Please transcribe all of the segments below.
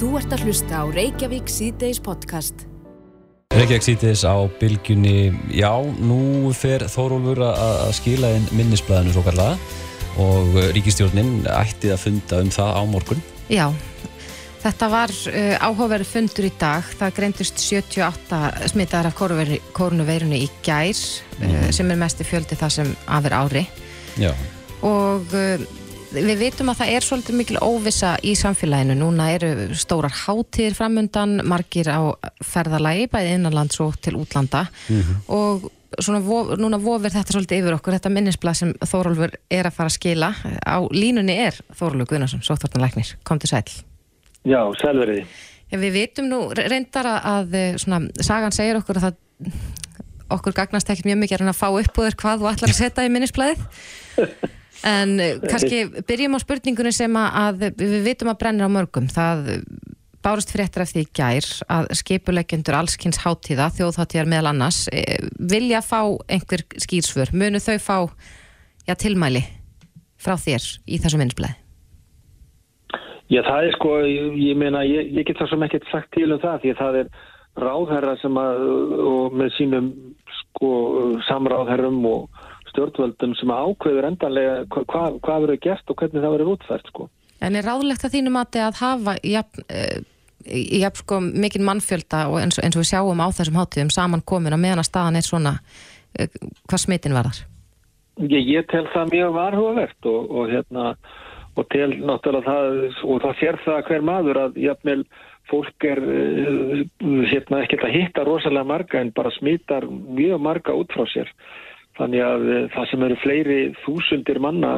Þú ert að hlusta á Reykjavík síðdeis podcast. Reykjavík síðdeis á bylgjunni, já, nú fer Þórólfur að skila inn minnisblæðinu svo kallaða og ríkistjórnin ætti að funda um það á morgun. Já, þetta var uh, áhugaverð fundur í dag. Það greindust 78 smittaðar af koronaveirunni í gær mm. uh, sem er mest í fjöldi það sem aðver ári. Já. Og uh, við veitum að það er svolítið mikil óvisa í samfélaginu. Núna eru stórar hátíðir framundan, margir á ferðalagi, bæði innanlands og til útlanda Mm -hmm. og svona vo, núna vofir þetta svolítið yfir okkur, þetta minnisblad sem Þórólfur er að fara að skila. Á línunni er Þórólfur Guðnarsson, sóttvartanlæknir. Kom til sæl. Já, selveriði. Já, við vitum nú reyndar að eh, svona, sagan segir okkur að það okkur gagnast ekkert mjög mikið að reyna að fá upp úr hvað þú ætlar að setja í minnisblæðið en eh, kannski byrjum á spurningunni sem að við vitum að brennir á mörgum það bárust fréttir af því í gær að skipuleggjendur allskynns hátíða, þjóðháttíðar meðal annars eh, vilja fá einhver skýrsfur, munu þau fá já, tilmæli frá þér í þessu minnisblæði? Já, það er sko, ég, ég meina, ég, ég get það sem ekkert sagt til um það því að það er ráðherra sem að, og með sínum sko samráðherrum og stjórnvöldum sem ákveður endanlega hva, hva, hvað verður gert og hvernig það verður útfært sko. En er ráðlegt að þínum að að hafa jafn, uh, jafn sko mikinn mannfjölda og eins, eins og við sjáum á þessum hátíðum saman komin að meðan að staðan er svona uh, hvað smitin varðar? Ég, ég tel það mjög varhugavert og, og hérna og tel náttúrulega það og það sér það hver maður að jafnvel fólk er uh, hérna ekkert að hitta rosalega marga en bara smittar mjög marga út frá sér þannig að uh, það sem eru fleiri þúsundir manna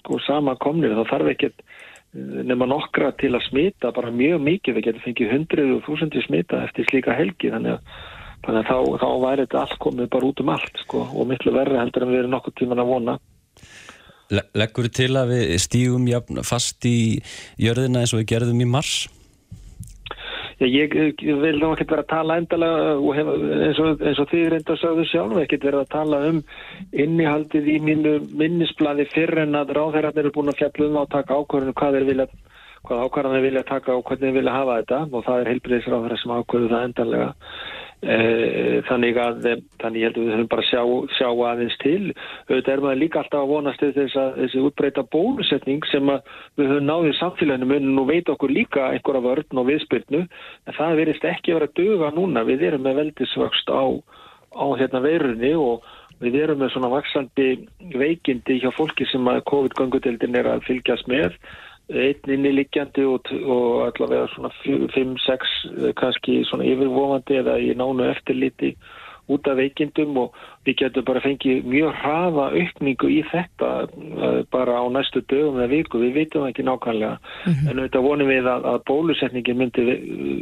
sko samankomnir þá þarf ekkert uh, nema nokkra til að smita bara mjög mikið, það getur fengið hundrið og þúsundir smita eftir slíka helgi þannig að, þannig að þá, þá væri þetta allt komið bara út um allt sko og miklu verri heldur en við erum nokkur tíman að vona Leggur til að við stígum fast í jörðina eins og við gerðum í mars? Já, ég, ég vil nú ekkert vera að tala endalega og hef, eins, og, eins og þið reynda sagðu sjálf ekkert vera að tala um innihaldið í mínu minnisbladi fyrir en að ráðherrarnir eru búin að fjalla um að taka ákvörðinu hvað þeir vilja hvað ákvarðanir vilja taka og hvernig þeir vilja hafa þetta. Og það er heilbriðisráðherra sem ákvörðu það endanlega þannig að þannig ég held að við höfum bara sjá, sjá aðeins til. Auðvitað er maður líka alltaf að vonast þess að þessi útbreyta bólusetning sem við höfum náðið samfélaginu munum nú veit okkur líka einhverja vörn og viðspyrnu en það verist ekki að vera döga núna. Við erum með veldisvöxt á, á hérna veirunni og við erum með svona vaksandi veikindi hjá fólki sem að COVID-göngudeldin er að fylgjast með einn inni liggjandi og, og allavega svona 5-6 kannski svona yfirvofandi eða í nánu eftirliti út af veikindum og við getum bara fengið mjög hraða aukningu í þetta uh, bara á næstu dögum eða viku, við veitum ekki nákvæmlega mm -hmm. en auðvitað vonum við að, að bólusetningin myndi,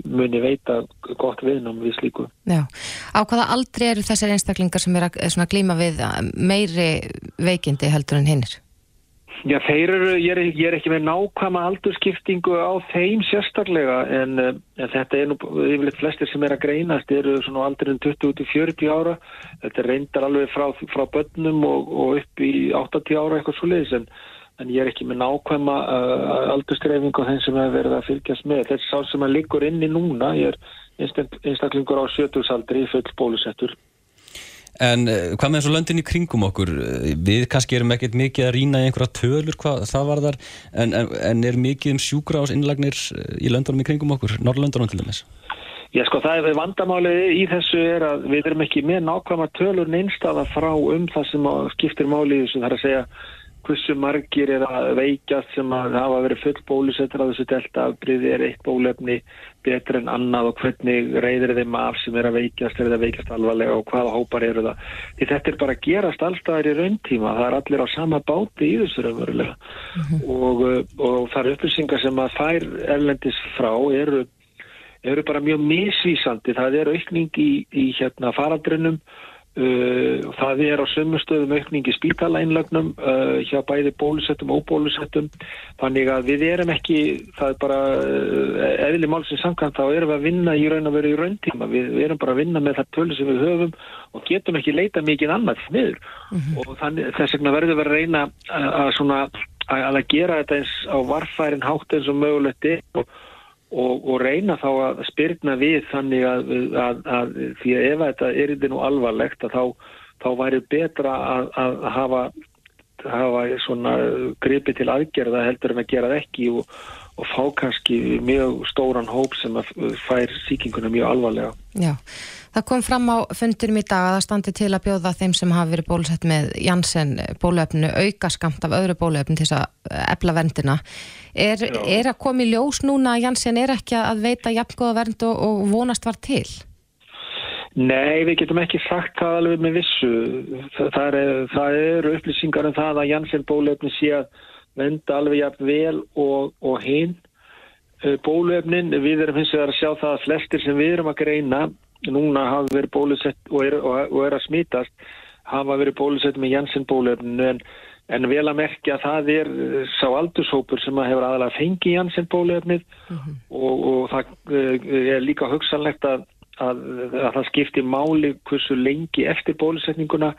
myndi veita gott viðnum við slíku. Já, á hvaða aldrei eru þessar einstaklingar sem er að svona, glíma við meiri veikindi heldur en hinnir? Já, þeir eru, ég er, ég er ekki með nákvæma aldurskiptingu á þeim sérstaklega en, en þetta er nú yfirleitt flestir sem er að greinast eru svona aldurinn 20-40 ára. Þetta reyndar alveg frá, frá börnum og, og upp í 80 ára eitthvað svo leiðis en, en ég er ekki með nákvæma uh, aldurskreifingu á þeim sem hefur verið að fylgjast með. Þess sá sem að liggur inni núna ég er einstaklingur á 70 aldri full bólusettur En uh, hvað með þessu löndin í kringum okkur? Við kannski erum ekkert mikið að rýna í einhverja tölur hvað það var þar, en, en, en er mikið um sjúkra ás innlagnir í löndunum í kringum okkur, Norrlöndunum til dæmis? Já sko það er vandamálið í þessu er að við erum ekki með nákvæma tölur neinstaða frá um það sem skiptir máli í þessu, það er að segja hversu margir er að veikast sem að hafa verið full bólusettur á þessu deltaafbríði er eitt bólefni betur en annað? Og hvernig reyðir þeim af sem er að veikast er það veikast alvarlega? Og hvaða hópar eru það? Því þetta er bara að gerast allstaðar í rauntíma. Það er allir á sama báti í þessu raunverulega. Mm -hmm. og, og það eru upplýsingar sem að þær erlendis frá eru, eru bara mjög misvísandi. Það er aukning í, í hérna faraldrinum Uh, það er á sömustöðum aukning í spítalænlögnum uh, hjá bæði bólusettum og óbólusettum. Þannig að við erum ekki það er bara uh, eðli málsins samkvæmt þá erum við að vinna í raun að vera í rauntíma. Við, við erum bara að vinna með það tölu sem við höfum og getum ekki leita mikið annað niður mm -hmm. og þannig, þess vegna verður við að reyna að, að, svona, að, að gera þetta eins á varfærin hátt eins og mögulegt og og, og reyna þá að spyrna við þannig að, að, að því að ef þetta er þetta nú alvarlegt að þá, þá væri betra að, að hafa, hafa gripi til aðgerða heldur en að gera það ekki og, og fá kannski mjög stóran hóp sem fær síkinguna mjög alvarlega. Já, það kom fram á fundurum í dag að það standi til að bjóða þeim sem hafi verið bólusett með Janssen bólöfnu auka skamt af öðru bólöfnu til þess að ebla verndina. Er, er að koma í ljós núna að Janssen er ekki að veita jafngóða vernd og, og vonast var til? Nei, við getum ekki sagt það alveg með vissu. Það eru er upplýsingar um það að Janssen bólöfni sé að venda alveg jafn vel og, og hinn bólöfnin. Við erum hins vegar að sjá það að flestir sem við erum að greina núna hafa verið bólusett og er, og er að smítast hafa verið bólusett með Janssen bólöfninu en, en vel að merkja að það er sá aldurshópur sem hefur aðalega fengið Janssen bólöfnið mm -hmm. og, og það er líka hugsanlegt að, að, að það skiptir máli hversu lengi eftir bólusetninguna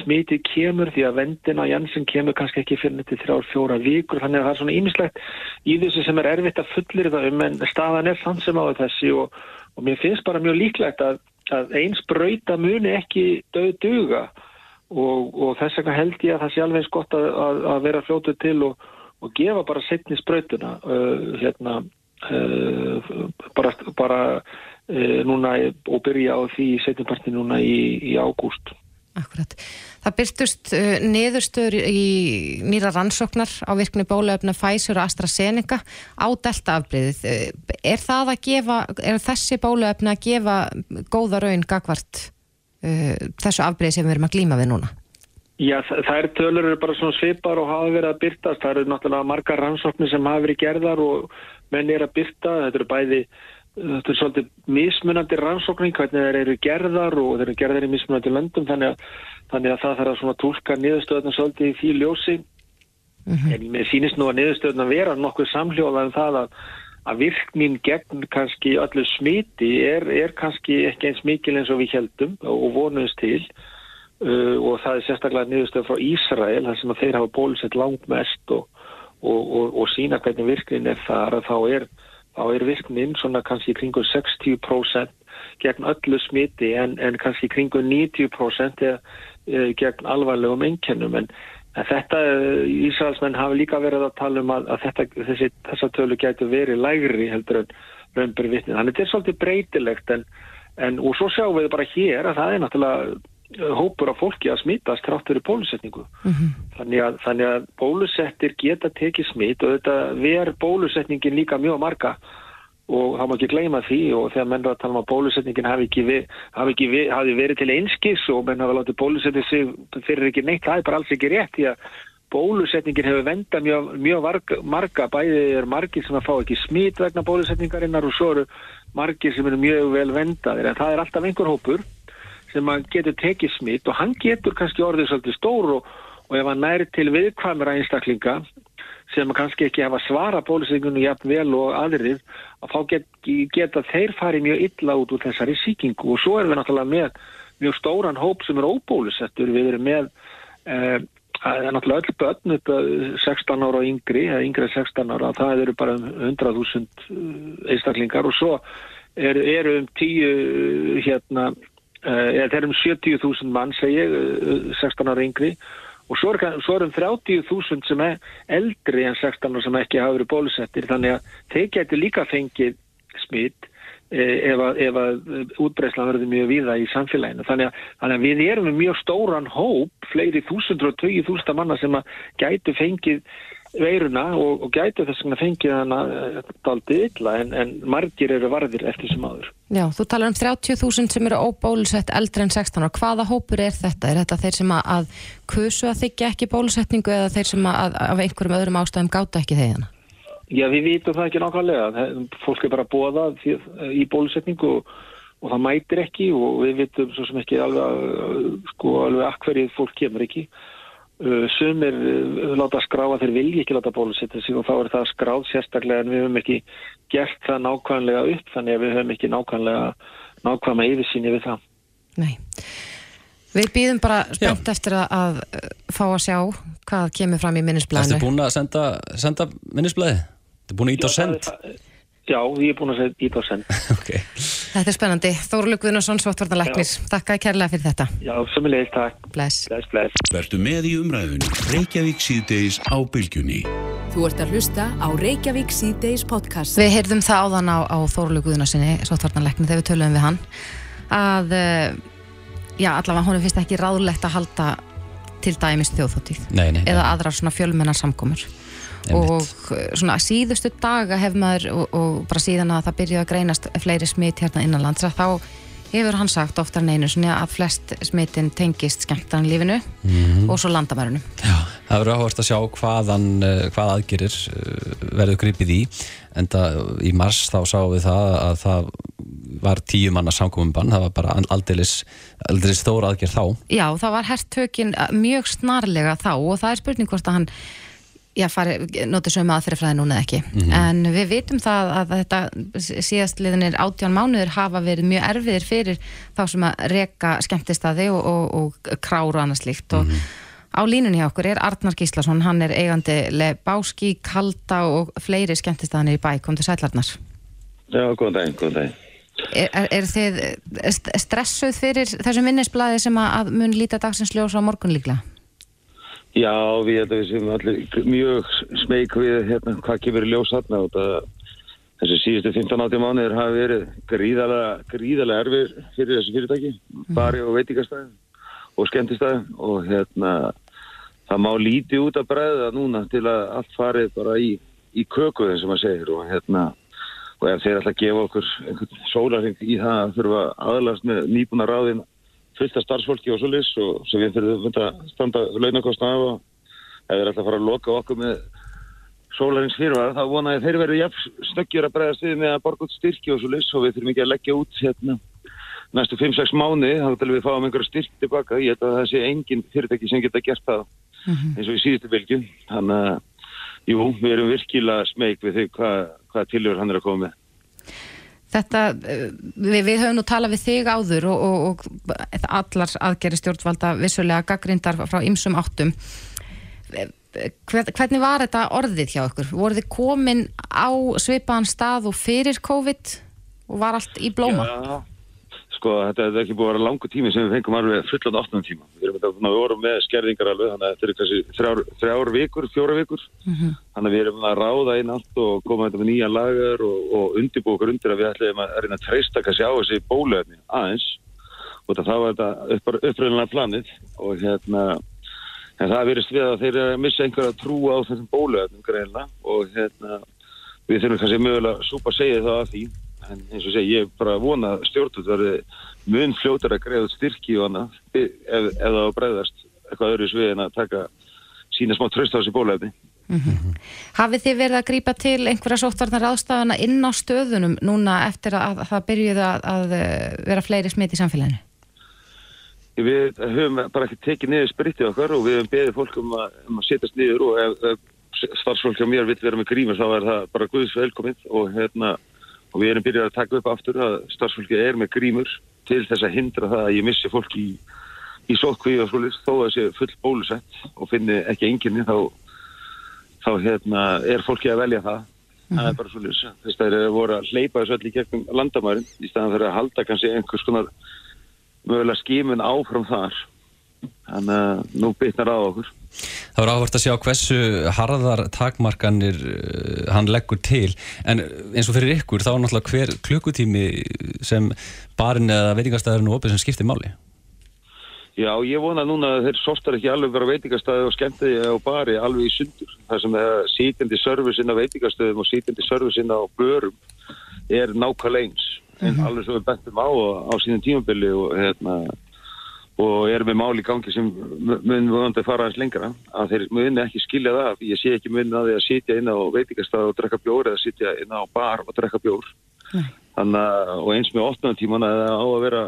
smitið kemur því að vendina Janssen kemur kannski ekki fyrir til þrjár fjóra vikur. Þannig að það er svona ímislegt í þessu sem er erfitt að fullir það um en staðan er þann sem á þessi og og mér finnst bara mjög líklegt að, að eins brauta muni ekki döð duga og, og þess vegna held ég að það sé alveg skott að, að, að vera fljótu til og, og gefa bara setni sprautuna uh, hérna uh, bara, bara uh, núna og byrja á því setniparti núna í, í ágúst Akkurat. Það byrtust uh, niðurstöður í nýra rannsóknar á virkni bólöfna Pfizer og AstraZeneca á deltaafbriðið. Uh, er það að gefa, er þessi bólöfna að gefa góða raun gagvart uh, þessu afbriðið sem við erum að glýma við núna? Já, er tölur eru bara svona svipar og hafa verið að byrtast. Það eru náttúrulega margar rannsóknir sem hafa verið gerðar og menn er að byrta. Þetta eru bæði þetta er svolítið mismunandi rannsókning hvernig þeir eru gerðar og þeir eru gerðar í mismunandi löndum þannig að, þannig að það þarf að svona tólka niðurstöðuna svolítið í því ljósi mm -hmm. en mér sýnist nú að niðurstöðuna vera nokkuð samhljóðað en það að, að virknin gegn kannski öllu smiti er, er kannski ekki eins mikil eins og við heldum og vonuðist til uh, og það er sérstaklega niðurstöð frá Ísrael þar sem að þeir hafa bólusett langt mest og, og, og, og sína hvernig virknin er þar að þá er þá er virknin svona kannski kringu 60% gegn öllu smiti en, en kannski kringu 90% er, er gegn alvarlegum einkennum en, þetta, Ísraelsmenn hafa líka verið að tala um að, að þetta, þessi, þessa tölu getur verið lægri heldur en raunberi vittnin. Þannig þetta er svolítið breytilegt en, en og svo sjáum við bara hér að það er náttúrulega hópur af fólki að smítast trátt fyrir bólusetningu. Mm -hmm. þannig, að, þannig að bólusettir geta tekið smít og þetta ver bólusetningin líka mjög marga og það má ekki gleyma því og þegar menn er að tala um að bólusetningin hafi ekki, við, hafi ekki við, hafi verið til einskis og menn hafa látið bólusetning sig fyrir ekki neitt, það er bara alls ekki rétt því að bólusetningin hefur venda mjög, mjög marga, bæðið er margir sem að fá ekki smít vegna bólusetningarinnar og svo eru margir sem eru mjög vel vendaðir en það er alltaf einhver hópur sem að getur tekið smitt og hann getur kannski orðið svolítið stór og, og ef hann næri til viðkvæmra einstaklinga sem kannski ekki hafa svara bólusetningunum jafn vel og aðrið að þá get, geta þeir farið mjög illa út úr þessari síkingu og svo erum við náttúrulega með mjög stóran hóp sem er óbólusettur, við erum með eh, náttúrulega öll börn upp 16 ára og yngri, eða yngri 16 ára, það eru bara 100.000 eh, einstaklingar. Og svo eru er um 10 hérna eða þeir eru um 70.000 mann segi ég, 16 ára yngri og svo er, svo er um 30.000 sem er eldri en 16 ára sem ekki hafa verið bólusettir þannig að þeir getur líka fengið smitt ef að, að útbreyslan verður mjög viða í samfélaginu. Þannig að, þannig að við erum með mjög stóran hóp, fleiri þúsundur og tögju þústa manna sem að gætu fengið veiruna og, og gætu þess að fengið hana daldi illa en, en margir eru varðir eftir sem aður. Já, þú talar um 30.000 sem eru óbólusett eldri en 16 og hvaða hópur er þetta? Er þetta þeir sem að, að kusu að þykja ekki bólusetningu eða þeir sem að af einhverjum öðrum ástæðum gáta ekki þeirna? Já, við vitum það ekki nákvæmlega. Fólk er bara bóðað í bólusetningu og, og það mætir ekki og við vitum svo sem ekki alveg, sko, alveg akkverið fólk kemur ekki. Uh, sumir uh, láta skráa þeir vilji ekki láta bólusetja sig og þá er það skráð sérstaklega en við höfum ekki gert það nákvæmlega upp þannig að við höfum ekki nákvæmlega nákvæmlega yfirsýni við það. Nei. Við býðum bara spennt Já. eftir að fá að sjá hvað kemur fram í minnisblæðinu. Þetta er búin að senda, senda minnisblæði? Þetta er búin að íta á send? Já, ég er búin að segja ít á senn. ok. Þetta er spennandi. Þórlu Guðnarsson, Svartvarnalæknir, þakka kærlega fyrir þetta. Já, sömulegis, takk. Bless. Bless, bless. Vertu með í umræðunni. Reykjavík síðdeis á bylgjunni. Þú ert að hlusta á Reykjavík C-Days podcast. Við heyrðum það áðan á, á Þórlu Guðnarssoni, Svartvarnalæknir, þegar við töluðum við hann, að, eh, já, allavega honum finnst ekki ráðlegt að halda til dæmis þjóðfóttíð. Nei, nei, nei. Og eh, svona síðustu daga hef maður og, og bara síðan að það byrjuði að greinast fleiri smitt hérna innanlands að þá hefur hann sagt oftar en einu svona að flest smittin tengist skemmtan lífinu Mhm. og svo landamærunum. Já, það verður áhverst að sjá hvaðan, eh, hvað aðgerir eh, verður gripið í. En það, í mars þá sáum við það að það var tíu manna samkominbann, það var bara aldeilis, aldeilis stóra aðgerð þá. Já, það var herrtökin mjög snarlega þá og það er spurning hvort að hann já, fari, notið sömu aðferðfræði núna eða ekki. En við vitum það að þetta síðastliðinir átján mánuður hafa verið mjög erfiðir fyrir þá sem að reka skemmtistadi og, og, og kráru og annað slíkt. Og á línunni hjá okkur er Arnar Gíslason hann er eigandi Lebáski, Kalda og fleiri skemmtistaðanir í bæ. Kom til sætlarnar Já, góðan daginn, góðan daginn. Er, er, er þið st- stressuð fyrir þessu minnisblæði sem að, mun líta dagsins ljós á morgun líklega? Já, við held að við séum allir mjög smeyk við hérna hvað kemur í ljós þarna og það, þessi síðustu 15-80 mánuðir hafi verið gríðalega, gríðalega erfir fyrir þessu fyrirtæki, bari og veitingastæði og skemmtistæði og hérna það má lítið út að bregða núna til að allt farið bara í, í köku eins og maður segir og hérna og ef þeir að gefa okkur einhvern sólarheng í það að þurfa aðlast með nýbúna ráðin fullt af starfsfólki og svo lis og sem við fyrir að standa launakostna af og ef þeir ætla að fara að loka okkur með sólarhengs fyrirvara þá vona ég þeir verður jafn snöggjur að bregðast við með að borga út styrki og svo lis og við þurfum ekki að leggja út hérna næstu 5-6 mánu þá til við fáum einhverja styrk tilbaka. Ég held að það sé engin fyrirtæki sem geta gert það eins og í síðustu bylgju. Þannig að jú, við erum virkilega smeyk við þau hvað, hvað tilhör hann er að koma með Þetta, eh, við, við höfum nú talað við þig áður og, og, og allar aðgeri stjórnvalda vissulega gaggrindar frá ymsum áttum. Hver, hvernig var þetta orðið hjá ykkur? Voruð þið komin á svipaðan stað og fyrir COVID og var allt í blóma? Já, sko, þetta er ekki búið að vera langu tími sem við fengum alveg fullan 8 tíma. Við erum þetta við vorum með skerðingar alveg, þannig að þetta er kannski þrjár, þrjár vikur, fjóra vikur. Þannig að við erum að ráða inn allt og koma þetta með nýja lagar og, og undirbúið okkur undir að við ætlum að reyna að treysta kannski á þessi bólöfni aðeins. Og það var þetta upp, uppröðinlega planið og hérna, en það verist við að þeir eru að missa einhverja trú á þessum bólöfnum greinlega og hérna, við þurfum kannski mögulega að súpa segja það af því en eins og segi, ég bara vona að stjórnvöld verði mun fljótar að greiða styrki og annað ef, ef það bregðast eitthvað öðru svið en að taka sína smá tröst á þessi bólefni Hafið þið verið að grípa til einhverja sóttvarnar ástafana inn á stöðunum núna eftir að, að það byrjuði að, að eh, vera fleiri smitt í samfélaginu? Við höfum bara ekki tekið niður spritið okkar og við höfum beðið fólk um að, um að setjast niður og ef, ef starfsfólk á mér vill vera með grímur þá er það bara guðs velkomið og, hérna, og við erum byrjað að taka upp aftur að starfsfólki er með grímur til þess að hindra það að ég missi fólk í, í sótkví og svolítið þó að það sé full bólusett og finni ekki enginni þá, þá hérna, er fólki að velja það. Það er bara svolítið þess að þeir eru voru að hleypa þessu öll í gegnum landamærin í staðan fyrir að halda kannski einhvers konar mögulega skimun áfram þar þannig að nú bytnar á okkur Það var áhvert að sjá hversu harðar takmarkanir uh, hann leggur til en eins og fyrir ykkur þá er náttúrulega hver klukkutími sem barinn eða veitingastæðurinn og opið sem skiptir máli Já, ég vona núna að þeir sortar ekki alveg bara veitingastæði og skemmtiði á bari alveg í sundur. Það sem er sítjandi serviceinn á veitingastöðum og sítjandi serviceinn á börum er nákvæmlega eins. En alveg sem við bentum á á sínum tímabili og, hérna, og erum við máli í gangi sem mun vonandi fara aðeins lengra. Að þeir muni ekki skilja það. Ég sé ekki muni að því að sitja inn á veitingastæði og drekka bjór eða sitja inn á bar og drekka bjór. Að, og eins með 8 tíman að það á að vera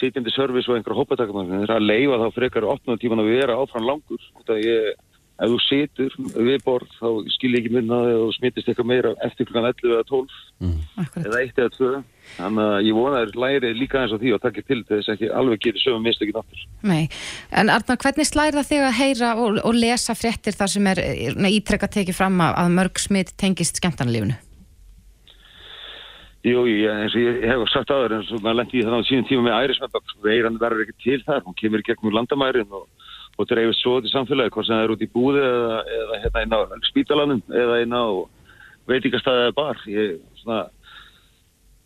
sitjandi service og einhverja hópatakamar það er að leifa þá frekar 8 tíman að vera áfram langur það ég, ef þú situr við borð þá skil ég ekki minna að þú smittist eitthvað meira eftir klukkan 11 eða 12 Akkurat. eða 1 eða 2 þannig að ég vona að þeir læri líka eins og því og takki til þess að ekki alveg getur sögum mistökin aftur. Nei, en Arnar, hvernig slæra þig að heyra og, og lesa fréttir þar sem er ítrekka tekið fram að, að mörg smitt tengist skemmtanlífunu? Jú, jú, ég- eins og ég hef sagt áður eins og maður lendi í þannig á síðan tíma með ærismennbak veiran verður ekki til þar, hún kemur gegnum landamærin og, og dreifist svo í samfélagi hvort sem það er út í búði eða, eða hérna inn á spítalanum eða inn á veitingastæði eða bar. Ég, svona,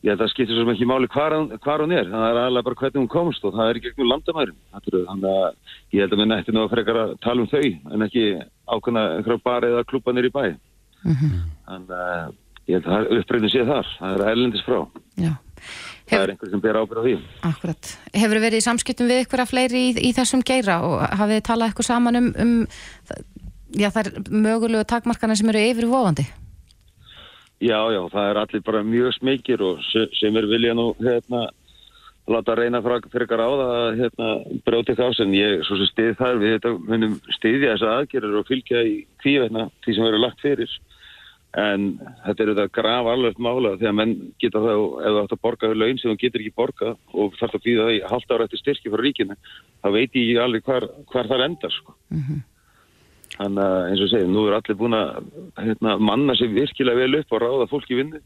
ég held að það skiptir svo ekki máli hvar, hvar hún er. Það er alveg bara hvernig hún komst og það er gegnum landamærin. Þetta eru- þannig að ég held að minna eftir nú að frekar að tala um þau en ekki ákveðna einhverja bar eða klúbanir í bæ. Þannig að ég held að uppreyðin sé þar. Það er ælendis frá. Já, það Hef- er einhver sem ber ábyrð á því akkurat. Hefur verið í samskiptum við ykkur að fleiri í, í þessum geira og hafið þið talað ykkur saman um, um já, þær mögulegu takmarkana sem eru yfirvofandi? já, já, það er allir bara mjög smekir og se- sem er vilja nú hérna láta reyna frekar á það að hérna, eitthvað ás en ég svo sem stið þar við munum stiðja þessa aðgerður og fylgja í kvíveitna því sem verður lagt fyrir en þetta er þetta graf alveg mála þegar menn geta það ef þú átt að borga við laun sem þú getur ekki borga og þarf að býða því halda ára eftir styrki frá ríkinu þá veit ég ekki alveg hvar, hvar það endar sko. þannig að eins og segið, nú er allir búin að hérna, manna sér virkilega vel upp og ráða fólk í vinnu.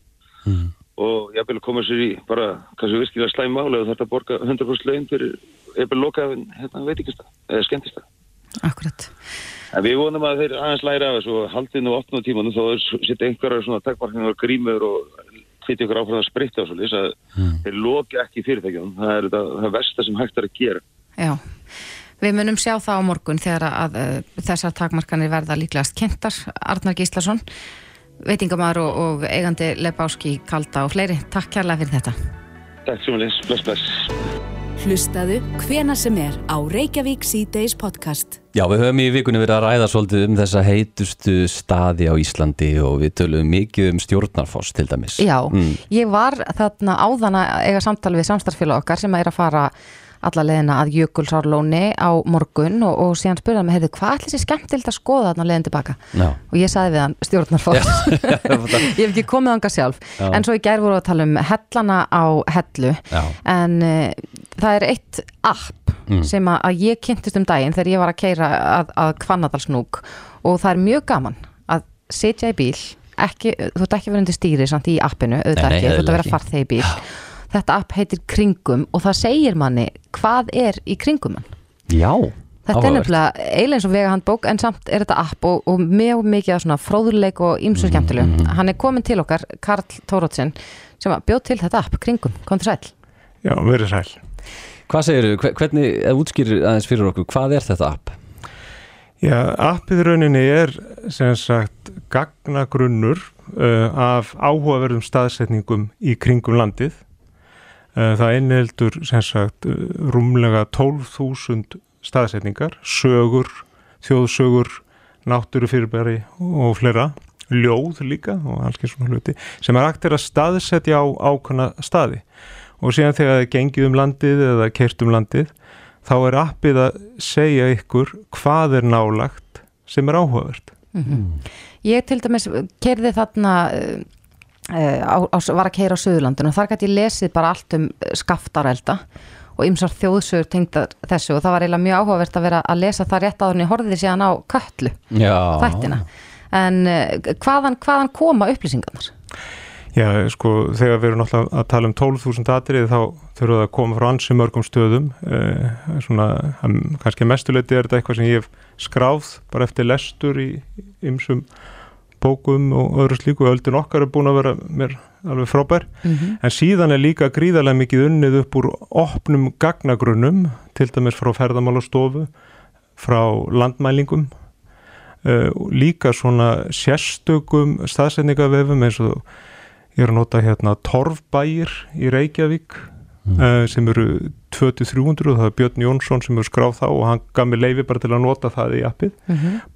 Og ég vil koma sér í bara kannski virkilega slæm máli og þarf að borga 100% laun fyrir eða lokaðin hérna, veitingastað eða skemmtistað Akkurat. En við vonum að þeir aðeins læra af þessu og haldið nú 8 tímanum þá er sitt einhverjar svona takmarkningar grímur og hviti ykkur áfram að spritta og svolítið að þeir loki ekki fyrirtækjum. Það er þetta, það versta sem hægt er að gera. Já, við munum sjá það á morgun þegar að uh, þessar takmarkanir verða líklegast kynntar. Arnar Gíslason, veitingamæður og, og eigandi Lebáski Kalda og fleiri. Takk kærlega fyrir þetta. Takk sem að bless, bless. Hlustaðu hvena sem er á Reykjavík C-Days podcast. Já, við höfum í vikunni verið að ræða svolítið um þessa heitustu staði á Íslandi og við töluðum mikið um stjórnarfoss til dæmis. Já, Mm. ég var þarna áðan að eiga samtal við samstarfélag okkar sem er að fara alla leðina að Jökulsárlóni á morgun og, og síðan spurði hann með, heyrðu, hvað ætli sér skemmtild að skoða þarna leðin tilbaka? Já. Og ég sagði við hann, stjórnarfoss. ég hef ekki komið ánga sjálf. Já. En svo í gær voru að tala um hellana á hellu. Já. En uh, það er eitt app Mm. sem að, ég kynntist um daginn þegar ég var að keira að, að Hvannadalsnúk og það er mjög gaman að sitja í bíl ekki, þú ert ekki verið undir stýri samt í appinu, auðvitað Nei, nei, ekki, þú ert að vera ekki. farþegi í bíl. Þetta app heitir Kringum og það segir manni hvað er í Kringum Já, þetta er nefnilega eiginlega eins og vegahandbók en samt er þetta app og, og mjög mikið af svona fróðuleik og ýmsu skemmtilegu hann er komin til okkar, Karl Tórótsen sem bjóð til þetta app, Kringum, kom til sæl Já, verið sæl. Hvað segirðu, hve- hvernig, eða útskýrir aðeins fyrir okkur, hvað er þetta app? Já, appið rauninni er sem sagt gagnagrunnur uh, af áhugaverðum staðsetningum í kringum landið. Uh, það innheldur sem sagt rúmlega 12.000 staðsetningar, sögur, þjóðsögur, náttúrufyrirbæri og fleira, ljóð líka og alls ekki svona hluti, sem er er að staðsetja á ákvæmna staði. Og síðan þegar það gengið um landið eða kert um landið, þá er appið að segja ykkur hvað er nálagt sem er áhugavert. Ég til dæmis keirði þarna uh, á, á, var að keira á Suðurlandinu og þar gæti ég lesið bara allt um skaftarelda og ymsar þjóðsögur tengdar þessu og það var eiginlega mjög áhugavert að vera að lesa það rétt áður en ég horfði síðan á köllu Já. þættina en uh, hvaðan, hvaðan koma upplýsingarnar? Já, sko, þegar við erum náttúrulega að tala um 12.000 atrið þá þurfum við að koma frá ansi mörgum stöðum. Eh, svona, kannski mestuleiti er þetta eitthvað sem ég hef skráð bara eftir lestur í ymsum bókum og öðru slíku. Öldin okkar er búin að vera mér alveg frábær. En síðan er líka gríðarlega mikið unnið upp úr opnum gagnagrunnum, til dæmis frá ferðamálastofu, frá landmælingum, uh, líka svona sérstökum staðsetningavefum eins og ég er að nota hérna torfbæir í Reykjavík uh, sem eru 2300 og það er Björn Jónsson sem eru skráð þá og hann gaf mér leifi bara til að nota það í appið.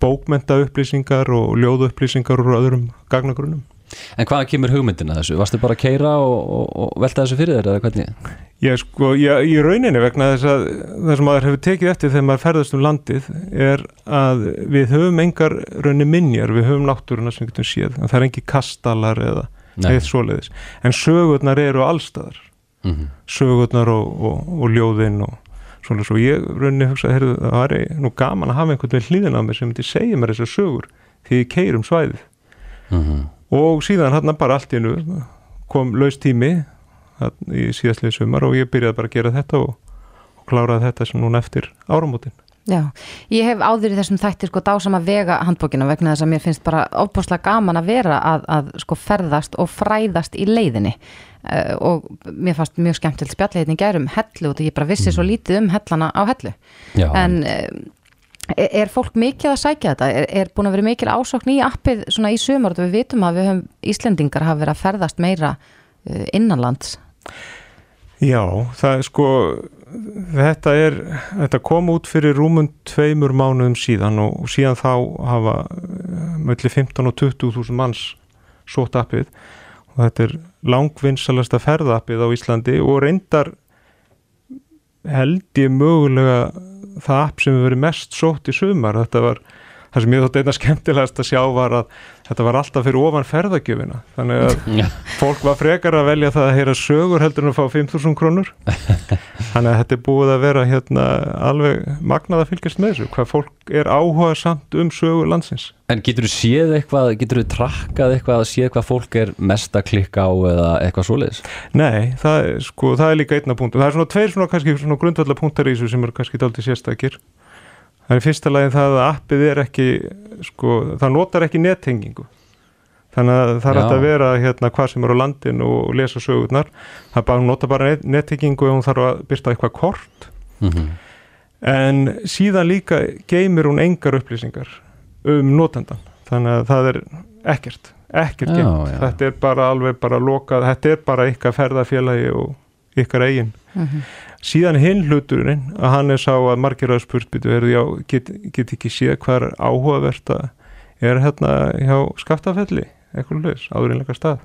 Bókmenta upplýsingar og ljóðu upplýsingar úr öðrum gagnagrunnum. En hvaðan kemur hugmyndin að þessu? Varstu bara að keira og, og, og velta þessu fyrir þér eða hvernig? Ég sko, ég, í rauninni vegna þess að það sem maður hefur tekið eftir þegar maður ferðast um landið er að við höfum engar raunni minjar, við höfum náttúruna sem getum séð, en það er engi kastalar eða Nei. eitt svoleiðis, en sögurnar eru allstaðar, Mm sögurnar og, og, og ljóðinn og svona svo ég rauninni hugsa, heyrðu, það er nú gaman að hafa einhvern veginn hlýðin á mér sem myndi segja mér þessar sögur því ég keir um svæðið -hmm. og síðan hann bara allt í einu kom laus tími í síðastlið sumar og ég byrjaði bara að gera þetta og, og kláraði þetta sem núna eftir áramótin. Já, ég hef áður í þessum þætti sko dásam að vega handbókina vegna þess að mér finnst bara óbúslega gaman að vera að, að sko ferðast og fræðast í leiðinni. Uh, og mér fannst mjög skemmtileg spjalleitin gærum hellu og ég bara vissi svo lítið um hellana á hellu. Já, en uh, er, fólk mikið að sækja þetta? Er, er búin að vera mikil ásókn í appið svona í sumar? Og við vitum að við höfum Íslendingar hafa verið að ferðast meira uh, innanlands. Já, það er sko, þetta er, þetta kom út fyrir rúmund tveimur mánuðum síðan og, síðan þá hafa mölli 15 og 20 þúsund manns sótt appið. Og þetta er langvinnsalasta ferðappið á Íslandi og reyndar held ég mögulega það app sem hefur verið mest sótt í sumar, þetta var það sem ég þótt einna skemmtilegast að sjá var að þetta var alltaf fyrir ofan ferðagjöfina. Þannig að fólk var frekar að velja það að heyra sögur heldur en að fá 5.000 krónur. Þannig að þetta er búið að vera hérna alveg magnað að fylgjast með þessu hvað fólk er áhuga samt um sögur landsins. En getur þú séð eitthvað, getur þú trakkað eitthvað, séð hvað fólk er mest að klikka á eða eitthvað svoleiðis? Nei, það sko, það er líka einna punktum. Það er svona tveir svona svona grundvallar punktar í þessu sem eru kannski dálítið sérstakir það er fyrsta lagi það að appið er ekki sko, það notar ekki nettengingu. Þannig að það er hægt að vera hérna hvað sem er á landin og, lesa sögurnar. Það bara nota bara net, nettengingu og hún þarf að byrta eitthvað kort. Mm en síðan líka geymir hún engar upplýsingar um notendan þannig að það er ekkert ekkert geymt, þetta er bara alveg bara lokað, þetta er bara ykkar ferðafélagi og ykkar eigin síðan hinn hluturinn að hann er sá að margir að spurtbyttu er já, get, get ekki séð hvað er áhugavert að er hérna hjá skaftafelli eitthvað hlutis, áðurinnleika stað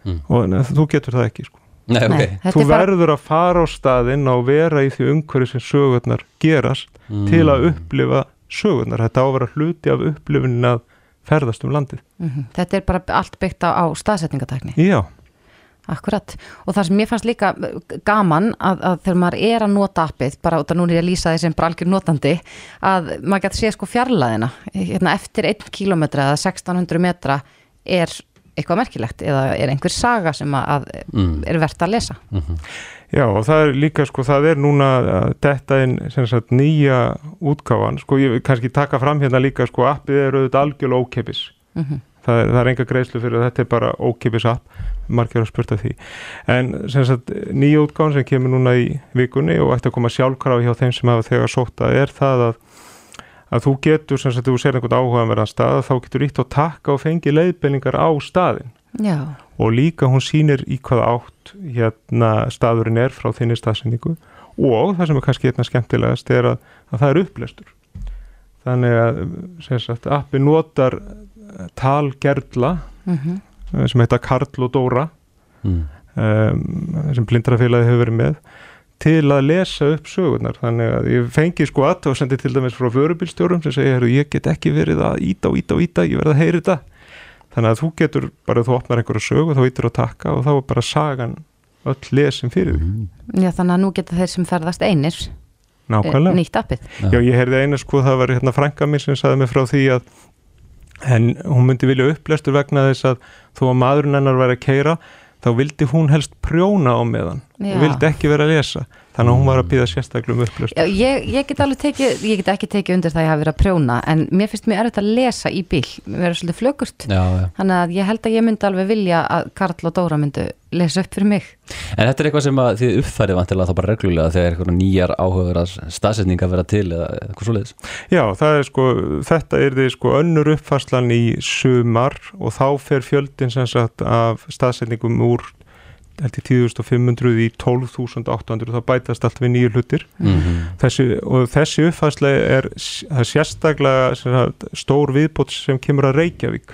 Mm. og neð, þú getur það ekki sko. Nei, ok. Nei, þú er verður að fara á staðinn og vera í því umhverju sem sögurnar gerast Mm. til að upplifa sögurnar, þetta á að vera hluti af upplifunin að ferðast um landið Mhm. Þetta er bara allt byggt á, á staðsetningatækni já, Akkurat, og það sem mér fannst líka gaman að, að þegar maður er að nota appið, bara út að núna er ég lýsa því sem bara algjör notandi, að maður getur séð sko fjarlæðina, hérna eftir 1 kilometra eða 1600 metra er eitthvað merkilegt eða er einhver saga sem að Mm. er verðt að lesa. já og það er líka sko, það er núna að detta inn sem sagt nýja útgáfan sko ég vil kannski taka fram hérna líka sko appið er auðvitað algjörlega ókeppis Mhm. Það er, það er enga greiðslu fyrir þetta er bara ókipis app. Margir að spurta því. En sem sagt nýja útgáðan sem kemur núna í vikunni og ætti að koma sjálfkrafi hjá þeim sem hafa þegar sóta er það að að þú getur sem sagt, þú sér einhvern áhugaverðan stað þá getur ítt á takka og fengi leiðbenningar á staðin Já, og líka hún sýnir í hvað átt hérna staðurinn er frá þinni staðsendingu. Og það sem er kannski hérna skemmtilegast er að, að það er upplestur. Þannig að sagt, appi notar talgerðla mm sem heita Karl og Dóra Mm. um, sem blindrafélagi hefur verið með til að lesa upp sögurnar þannig að ég fengi sko að og sendi til dæmis frá vörubílstjórum sem segja "Heyrðu, ég get ekki verið að íta og íta og íta ég verð að heyri þetta þannig að þú getur bara þú opnar einhverja sögu þá ítur að taka og þá er bara sagan öll lesin fyrir því Mm. já þannig að nú geta þeir sem ferðast einir eh, nákvæmlega nýtt appið. Já, ég heyrði eina sko, það var hérna frænka mín sem saði mig frá því að en hún myndi vilja upplestur vegna þess að þó að maðurinn hennar væri að keira þá vildi hún helst prjóna á meðan. Og vildi ekki vera að lesa þannig að hún var að býða sérstaklega um upplestur Já, ég, ég get alveg tekið, ég get ekki tekið undir það að ég hafi verið að prjóna en mér finnst mér erfitt að lesa í bíl, mér verður svolítið flögust. Já, já. Þannig að ég held að ég myndi alveg vilja að Karl og Dóra myndu lesa upp fyrir mig. En þetta er eitthvað sem að þið uppfærið vantilega þá bara reglulega þegar eitthvað nýjar áhugaverðar staðsetningar vera til eða eitthvað svoleiðis. Já, það er sko, þetta er því sko önnur uppfærslan í sumar og þá fer fjöldin sem sagt af staðsetningum úr held í 10.500 í 12.800 þá bætast allt við nýju hlutir. Mm þessi, og þessi uppfærsla er, það er sérstaklega sem sagt, stór viðbót sem kemur að Reykjavík.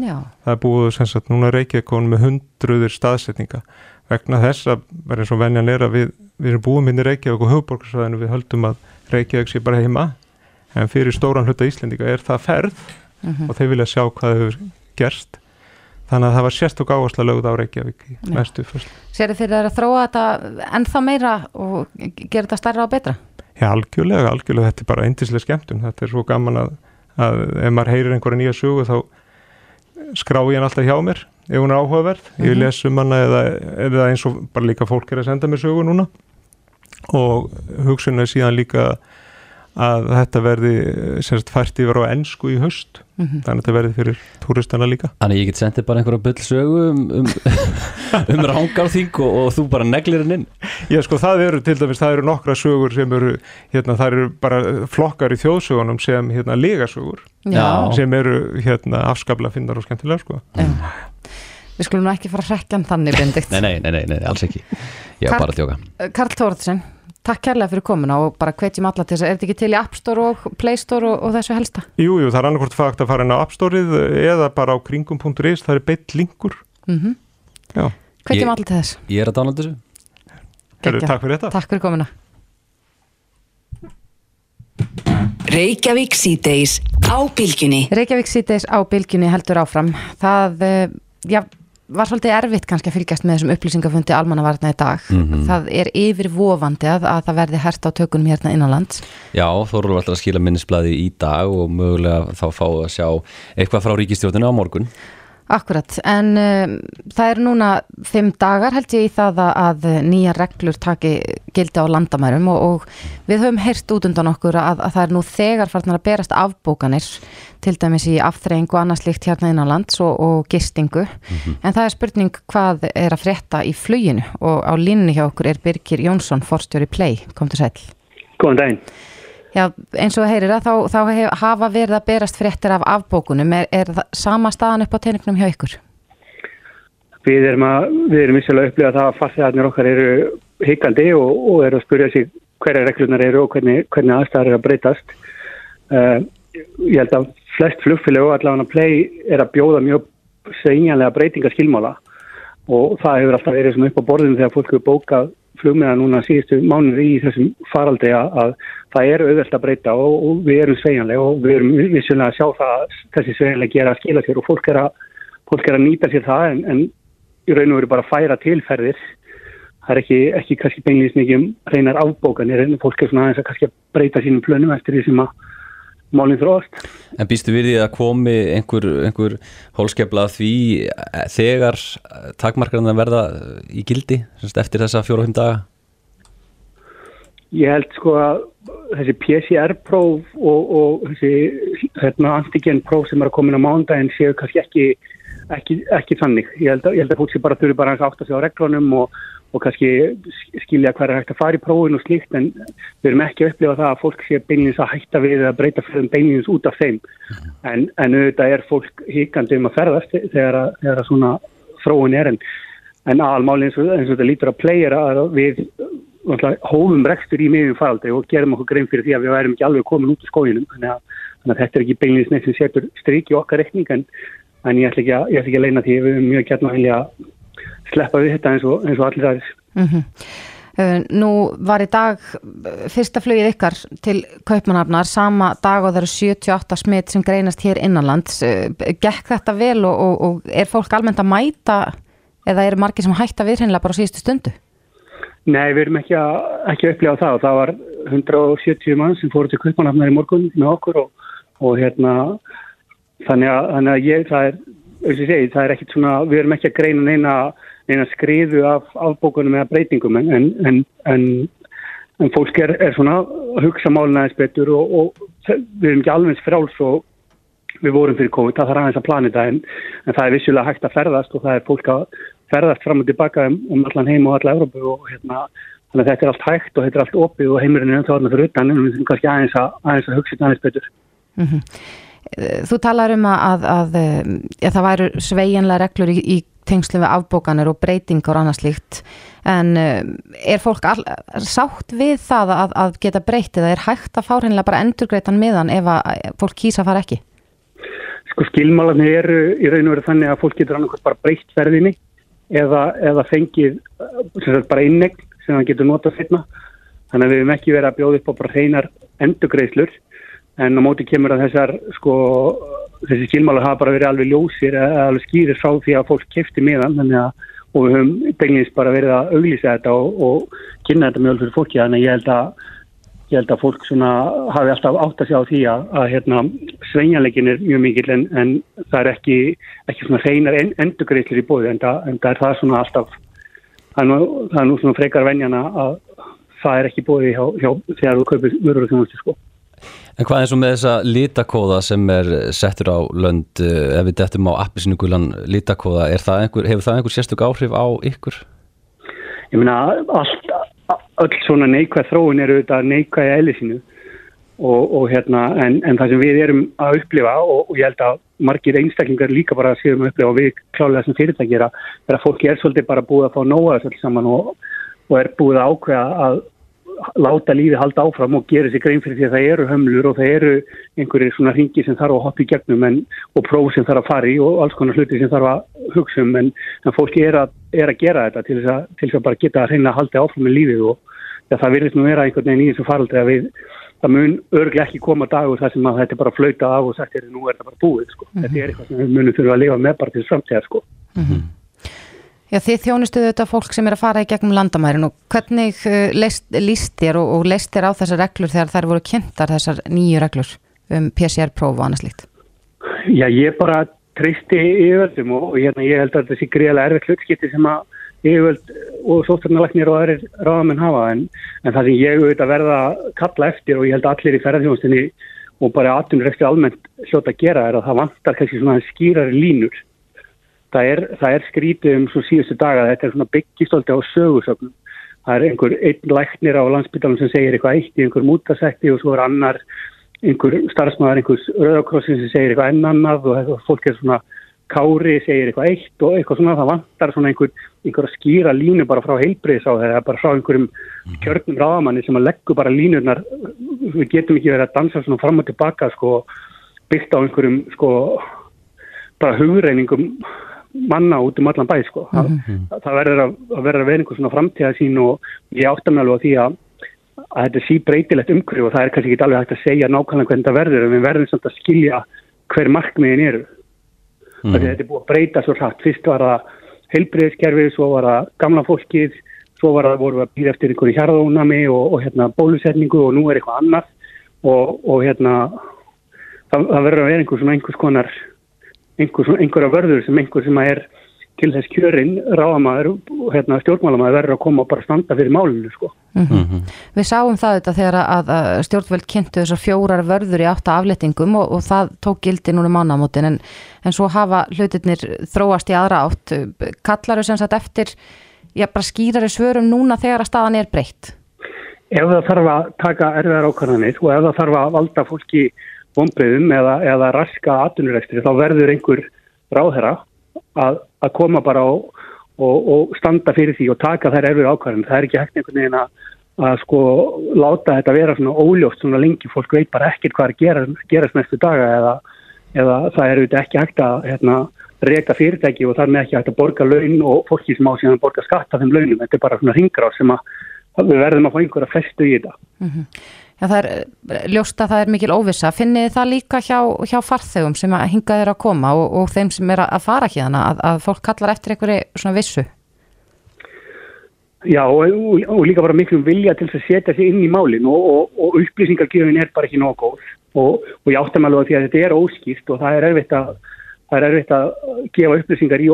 Já, það er búið sem sagt núna Reykjavík með hundruður staðsetninga. Vegna þess að verður eins og venjan er að við, við erum búin minni Reykjavík og höfuborgarsvæðinu við höldum að Reykjavík sé bara heima. En fyrir stóran hluta Íslendinga er það ferð Mhm. og þeir vilja sjá hvað hefur gerst þannig að það var sérstök áhersla lögð á Reykjavík í næstu uppfærslu sér þeir að þróa þetta ennþá meira og gera þetta stærra og betra? Já, algjörlega, algjörlega, þetta er bara eindislega skemmtun, þetta er svo gaman að, að ef maður heyrir einhverja nýja sögu þá skrá ég hann alltaf hjá mér ef hún er áhugaverð, ég les um hana eða, eða eins og bara líka fólk er að senda mér sögu núna. Og hugsun er síðan líka að þetta verði semst fært yfir á ennsku í höst þannig að þetta verði fyrir túristana líka. Þannig ég get sendið bara einhverja bull sögu um, um, um rángarþing og, og þú bara neglir henn inn. Já sko það eru til dæmis, það eru nokkra sögur sem eru, hérna það eru bara flokkar í þjóðsögunum sem hérna legasögur. Já. sem eru hérna afskaplega finnar og skemmtilega sko. Við skulum ekki fara að rekja hann þannig, Benedikt. Nei, nei, nei, nei, nei alls ekki. Ég var Karl- bara að tjóka Karl Þórðsson, takk kærlega fyrir komuna og bara hvetjum alla til þess að er þetta ekki til í App Store og Play Store og, og þessu helsta? Jú, jú, það er annarkvort fakt að fara inn á App Store-ið eða bara á kringum.is, það er beitt linkur Mm Já, Hvetjum alla til þess. Ég er að downloada þessu Geggjað. takk fyrir þetta Takk fyrir komuna. Reykjavík síðdeis á bylgjunni. Reykjavík síðdeis á bylgjunni heldur áfram. Það, eh, já, var svolítið erfitt kannski að fylgjast með þessum upplýsingafundi almannavarna í dag. Það er yfirvofandi að, að það verði hert á tökunum hérna innanlands. Já, Þórólf ætlar að skila minnisblæði í dag og mögulega þá fáu að sjá eitthvað frá ríkistjórninu á morgun Akkurat, en um, það er núna fimm dagar held ég í það að, að nýja reglur taki gildi á landamærum og, og við höfum heyrt út undan okkur að, að það er nú þegar farnar að berast afbókanir til dæmis í afþreyingu og annað slíkt hérna innanlands og, og gistingu en það er spurning hvað er að frétta í fluginu og á línni hjá okkur er Birgir Jónsson, forstjóri Play, kom til sæl. Góðan daginn. Já, eins og heyrir að þá, þá hef, hafa verið að berast fréttir af afbókunum, er, er það sama staðan upp á teiningnum hjá ykkur? Við erum, að, við erum að upplifa það að farþegarnir okkar eru hikandi og, og eru að spurja sig hverja reglunar eru og hvernig, hvernig aðstæðar eru að breytast. Uh, ég held að flest flugfélag og allavega play er að bjóða mjög segjanlega breytingaskilmála og það hefur alltaf verið upp á borðinu þegar fólk hefur bókað flugmiða núna síðustu mánuði í þessum faraldri að, að það eru auðvelt að breyta og, og við erum segjanlega og við erum vissulega að sjá það að þessi segjanlega gera að skila sér og fólk er að, fólk er að nýta sér það en, en í raun og veru bara að færa tilferðir. Það er ekki, ekki kannski beinlýst mikið um reynar afbókanir en fólk er svona aðeins að kannski breyta sínum plönum eftir því sem að málinn þróast. En býstu við því að komi einhver, einhver hólskefla því eh, þegar takmarkarna verða í gildi semst, eftir þessa fimm daga? Ég held sko að þessi PCR-próf og, og þessi hérna, antigen-próf sem er að koma inn á mándaginn séu kannski ekki, ekki, ekki þannig. Ég held, að, ég held að fólk sé bara þurfi bara að átta sig á reglunum og, og kannski skilja hvað er hægt að fara í prófin og slíkt en við erum ekki að upplifa það að fólk sé beinlins að hætta við að breyta fyrir beinlins út af þeim. En, en auðvitað er fólk híkandi um að ferðast þegar að, þegar að svona þróun er en, en aðalmáli eins og, eins og þetta lítur að playera að við hófum rekstur í miðjum faraldri og gerum okkur grein fyrir því að við værum ekki alveg komin út úr skóginum þannig að, þannig að þetta er ekki beinleins neitt sem setur strik í okkar rekning en, en ég ætla ekki að, ætla ekki að leina því við erum mjög gætna að vilja sleppa við þetta eins og, eins og allir aðeins. Mm -hmm. Nú var í dag uh, fyrsta flugið ykkar til Kaupmannhafnar sama dag og það eru 78 smitt sem greinast hér innanlands. Uh, Gekk þetta vel og, og, og er fólk almennt að mæta eða eru margir sem hætta við hreinlega bara á síðustu stundu? Nei, við erum ekki að, ekki að upplifa það og það var 170 mann sem fóru til Kaupmannhafnar í morgun með okkur og, og hérna þannig að, þannig að ég, það er segi, það er ekkit svona, við erum ekki að greina neina, neina skriðu af afbókunum eða breytingum en, en, en, en, fólk er, er svona að hugsa málina eins betur og, og við erum ekki alveg fráls og við vorum fyrir COVID, það þarf aðeins að plana þetta en, það er vissulega hægt að ferðast og það er fólk að ferðast fram og tilbaka um, um allan heim og alla Európu og hérna, þannig að þetta er allt hægt og þetta er allt opið og heimurinn er ennþá alveg fyrir utan en við þurfum kannski aðeins að, aðeins að hugsa þetta aðeins betur. Mm -hmm. Þú talar um að, að, að ja, það væru sveiginlega reglur í, í tengslu við afbókanir og breytingar og annað slíkt. En er fólk all, sátt við það að, að geta breytið eða er hægt að fá hreinlega bara endurgreitan miðan ef að fólk kýsa að fara ekki? Sko skilmálanir eru í raun og veru þannig að fólk getur annarkvæmt bara breytt ferðinni eða, eða fengið sagt, bara innegn sem það getur notað fyrir þannig að við hefum ekki verið að bjóða upp á bara hreinar endurgreislur en á móti kemur að þessar sko, þessi skilmálar hafa bara verið alveg ljósir eða alveg skýrir frá því að fólk kefti meðan að og við höfum beinleins bara verið að auglýsa þetta og, og kynna þetta mjög fyrir fólki þannig að ég held að ég held að fólk svona hafi alltaf átt að sjá því að, að hérna, sveinjanleikin er mjög mikill en, en það er ekki, ekki hreinar en, endugreislir í bóði en en það er það svona alltaf það er nú, það er nú svona frekar venjana að það er ekki bóði hjá, hjá þegar þú kaupir vörur og þjónustu sko. En hvað eins og með þessa litakóða sem er settur á lönd eh, ef við dettum á appisínugulan einhver, hefur það einhver sérstök áhrif á ykkur? Ég meina öll svona neikvæð þróun eru auðvitað neikvæði eðli sínu og, og hérna en, en það sem við erum að upplifa og, og ég held að margir einstaklingar líka bara séum að upplifa og við klálega sem fyrirtæki er að, að fólki er svolítið bara búið að fá nóga þessu alls saman og, og er búið að ákveða að láta lífi halda áfram og gera sér grein fyrir því að það eru hömlur og það eru einhverjir svona ringi sem þarf að hoppa í gegnum en, og próf sem þarf að fara í og alls konar hluti sem þarf að hugsa um en, en fólki er að, er að gera þetta til þess að, til þess að bara geta að reyna að halda áfram með lífið og ja, það virðist nú vera einhvern veginn í þessu faraldri að við það mun örglega ekki koma dagur þar sem að þetta er bara flauta af og sagt er nú er þetta bara búið sko. mm -hmm. þetta er eitthvað sem við munum þurfa að lifa með bara til framtíðar sko. mm -hmm. Já, þið þjónustuðu þetta fólk sem er að fara í gegnum landamærin og hvernig uh, leist, líst þér og, og leist þér á þessar reglur þegar þær voru kynntar þessar nýju reglur um PCR-próf og annað slíkt? Já, ég bara treysti yfirvöldum og, og hérna, ég held að þetta sé greiðlega erfitt hlutskipti sem að yfirvöld og sótarnalagnir og aðrir ráðamenn hafa en, en það sem ég auðvitað verða kalla eftir og ég held allir í ferðarþjónustinni og bara aðtunur eftir almennt hljóta að gera er að það vantar kannski svona skýrari línur það er, það er skrítið um svo síðustu daga þetta er svona byggjistóldi á sögursögnum það er einhver einn læknir á landsbyttalum sem segir eitthvað eitt í einhver mútasætti og svo er annar einhver starfsmæðar einhvers rauðakrossin sem segir eitthvað ennannað og fólk er svona kári segir eitthvað eitt og eitthvað svona það vantar svona einhver, einhver skýra línu bara frá heilbriðs á það bara frá einhverjum kjörnum ráðamanni sem að leggu bara línurnar við getum ekki verið að dansa svona fram og tilbaka sko byggt á einhverjum sko bara hugreyningum manna út um allan bæ sko. Mm -hmm. það, það verður að, að vera að vera einhver svona framtíða sín og ég áttam alveg á því að, að þetta sé breytilegt umhverju og það er kannski ekki alveg hægt að segja nákvæmlega hvernig þetta verður en við verðum samt að skilja hver markmiðin eru mm -hmm. þetta er búið að breyta svo hratt fyrst var það heilbreyðskerfið, svo var það gamla fólkið, svo var það voru að býða eftir einhverju hjarðónami og, og hérna, bólusetningu og nú er eitthvað annað og, og hérna það, það verður að vera einhvers, einhvers konar einhver, einhverja vörður sem einhver sem er til þess kjörin ráðamæður og hérna, stjórnmálamæður verður að koma og bara standa fyrir málinu sko. Mm -hmm. Við sáum það þetta þegar að, að stjórnvöld kynntu þessar fjórar vörður í átta aflettingum og, og það tók gildi núna mánamótin en, en svo hafa hlutirnir þróast í aðra átt. Kallar þau sem sagt eftir já, bara skýrari svörum núna þegar að staðan er breytt? Ef það þarf að taka erfiðar ákvæðanir og ef það þarf að valda fólki vonbreyðum eða, eða raska atvinnurekstri þá verður einhver ráðherra að, að koma bara og, og, og standa fyrir því og taka þær erfið ákvarðin. Það er ekki hægt einhvern veginn að, að sko láta þetta vera svona óljóst svona lengi. Fólk veit bara ekkert hvað er gerast, gerast næstu daga eða, eða það er auðvitað ekki hægt að hérna, reyka fyrirtæki og þar með ekki hægt að borga laun og fólki sem á síðan borga skatta þeim launum. Þetta er bara svona ringra sem að við verðum að fá einhverja festu í þetta. Mm -hmm. Já, það er eh, ljóst að það er mikil óvisa. Finnið það líka hjá, hjá farþegum sem að hinga þeirra að koma og, og þeim sem er að fara hérna að, að fólk kallar eftir einhverju svona vissu? Já, og, og, og líka bara miklu vilja til að setja sig inn í málinn og upplýsingargjöfin er bara ekki nokkuð og ég áttam alveg að því að þetta er óskýrt og það er erfitt að, það er erfitt að gefa upplýsingar í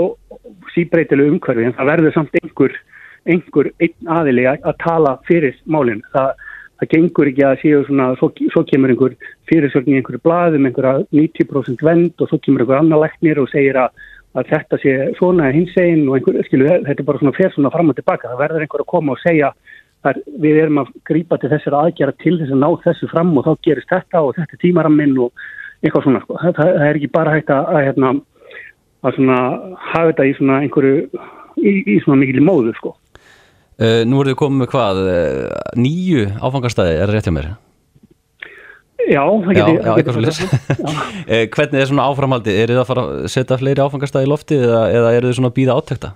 síbreytilu umhverfi en það verður samt einhver, einhver einn aðili að tala fyrir málinn. Það það gengur ekki að séu svona, svo, svo kemur einhver fyrirsögn í einhverju blaðum, einhverja 90% vend og svo kemur einhver annar læknir og segir að, að þetta sé svona hins einn og einhver, skilu, þetta er bara svona fer svona fram og tilbaka, það verður einhver að koma og segja að við erum að grípa til þessar aðgjara til þess að ná þessu fram og þá gerist þetta og þetta tímaramminn og eitthvað svona, sko. það, það er ekki bara hægt að, að, hérna, að svona, hafa þetta í svona einhverju, í, í svona mikil móðu, sko. Uh, nú erum við komið með hvað, uh, nýju áfangastæði, er það rétt hjá mér? Já, það getur já, já, eitthvað svolítið. uh, hvernig er svona áframhaldi? Er þið að fara að setja fleiri áfangastæði í lofti eða, eða er þið svona að býða áttekta?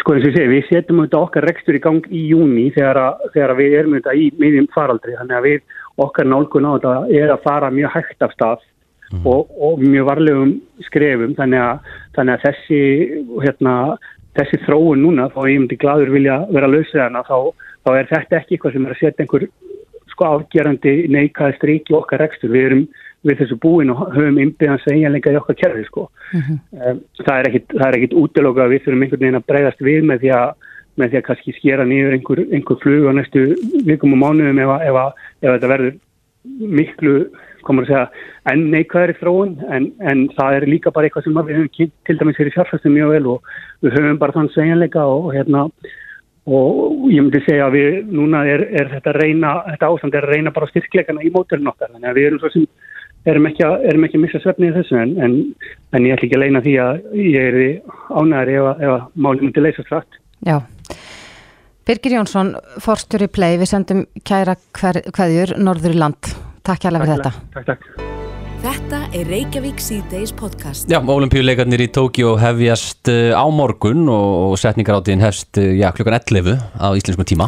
Sko eins og ég segi, við setjum þetta okkar rekstur í gang í júni þegar, að, þegar að við erum þetta í miðjum faraldri, þannig að við okkar nálgun á þetta er að fara mjög hægt af stað mm. og, og mjög varlegum skrefum, þannig að, þannig að þessi hérna þessi þróun núna, þá ég myndi gladur vilja vera lausið hana, þá, þá er þetta ekki eitthvað sem er að setja einhver sko afgerandi neikaði strík í okkar rekstur. Við erum við þessu búin og höfum innbyggðan segjanleika í okkar kerfi sko. Um, það er ekkit, það er ekkit útilokað að við þurfum einhvern veginn að breyðast við með því að, með því að kannski skera nýður einhver, einhver flug á næstu vikum og mánuðum ef, að- ef, að- ef þetta verður miklu, komur að segja, enn neikvæðri þróun en, en það er líka bara eitthvað sem við höfum kynnt til dæmis fyrir fjárfæstum mjög vel og við höfum bara þann segjanleika og, hérna og ég myndi segja að við núna er, er þetta reyna, þetta ástand er að reyna bara styrkleikana í mótelin okkar þannig að við erum svo sem erum ekki að, erum ekki að missa svefni í þessu en, en, en ég ætla ekki að leina því að ég er ánæður ef, að- að málum myndi leysa frætt. Já. Birgir Jónsson, forstjóri play, við sendum kæra hver, hverjur Norður í land. Takk hérlega fyrir þetta. Takk, takk. Þetta er Reykjavík síðdeis podcast. Já, olimpíuleikarnir í Tókjó hefjast uh, á morgun og, setningaráttiðin hefst uh, já, klukkan 11 á íslenskum tíma.